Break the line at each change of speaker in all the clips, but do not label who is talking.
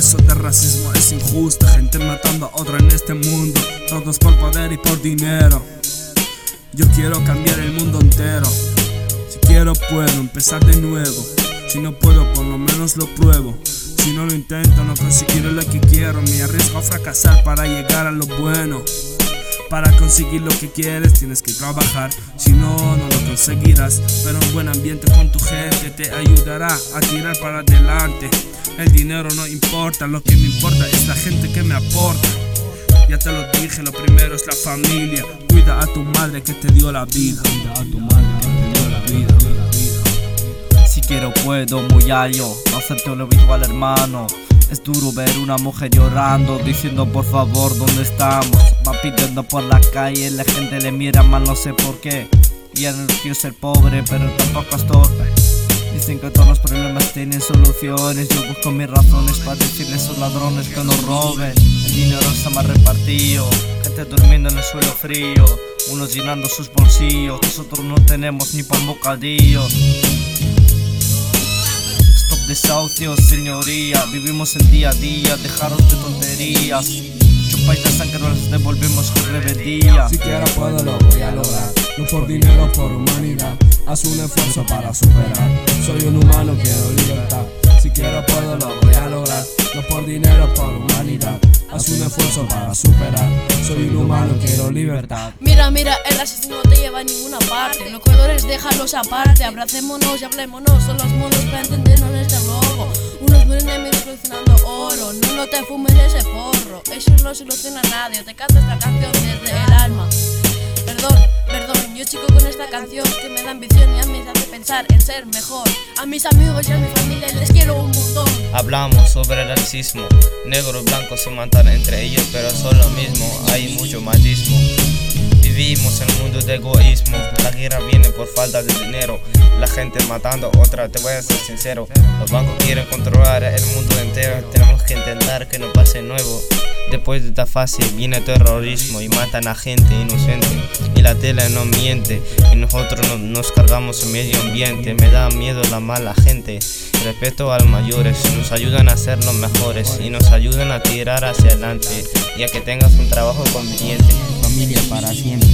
eso de racismo es injusto. Gente matando a otra en este mundo. Todos por poder y por dinero. Yo quiero cambiar el mundo entero. Si quiero puedo empezar de nuevo. Si no puedo por lo menos lo pruebo. Si no lo intento no conseguiré lo que quiero. Me arriesgo a fracasar para llegar a lo bueno. Para conseguir lo que quieres tienes que trabajar, si no, no lo conseguirás. Pero un buen ambiente con tu gente te ayudará a tirar para adelante. El dinero no importa, lo que me importa es la gente que me aporta. Ya te lo dije, lo primero es la familia. Cuida a tu madre que te dio la vida. Cuida a tu madre que te dio la vida.
Si quiero puedo, muy alto, no acepto lo habitual hermano es duro ver una mujer llorando, diciendo por favor dónde estamos. Va pidiendo por la calle, la gente le mira mal, no sé por qué. Y no quiero ser pobre, pero tampoco es torpe. Dicen que todos los problemas tienen soluciones. Yo busco mis razones para decirles a esos ladrones que no roben. El dinero está mal repartido, gente durmiendo en el suelo frío. Unos llenando sus bolsillos, nosotros no tenemos ni pan bocadillo desahucios, señoría. Vivimos el día a día, dejaros de tonterías. Chupáis la sangre, nos devolvemos con rebeldía.
Si quiero puedo, lo voy a lograr. No por dinero, por humanidad. Haz un esfuerzo para superar. Soy un humano, quiero libertad. Si quiero puedo, lo voy a lograr. No por dinero, por humanidad. Haz un esfuerzo para superar. Soy un humano, quiero libertad.
Mira, mira, el racismo no te lleva a ninguna parte. Los colores déjalos aparte. Abracémonos y hablémonos. Son los modos para entendernos este robo. Unos mueren enemigos coleccionando oro. No, no te fumes ese porro. Eso no soluciona a nadie. Te canto esta canción desde el alma. Yo chico con esta canción que me da ambición y a mí me hace pensar en ser mejor. A mis amigos y a mi familia les quiero un montón.
Hablamos sobre racismo, negros blancos se matan entre ellos, pero son lo mismo, hay mucho machismo. Vivimos en un mundo de egoísmo, la guerra viene por falta de dinero, la gente matando a otra, te voy a ser sincero, los bancos quieren controlar el mundo entero, que intentar que no pase nuevo. Después de esta fase viene terrorismo y matan a gente inocente y la tele no miente y nosotros nos cargamos el medio ambiente, me da miedo la mala gente. Respeto a los mayores, nos ayudan a ser los mejores y nos ayudan a tirar hacia adelante y a que tengas un trabajo conveniente.
Familia para siempre.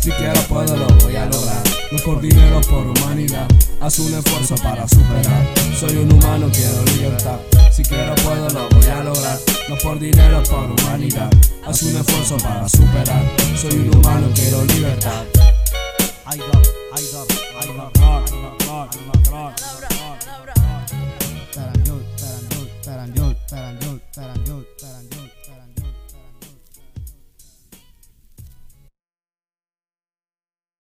Si quiero puedo lo voy a lograr. No por dinero, por humanidad. Haz un esfuerzo para superar. Soy un humano, quiero libertad. Si quiero puedo lo voy a lograr. No por dinero, por humanidad. Haz un esfuerzo para superar. Soy un humano, quiero libertad.
Palabra, palabra.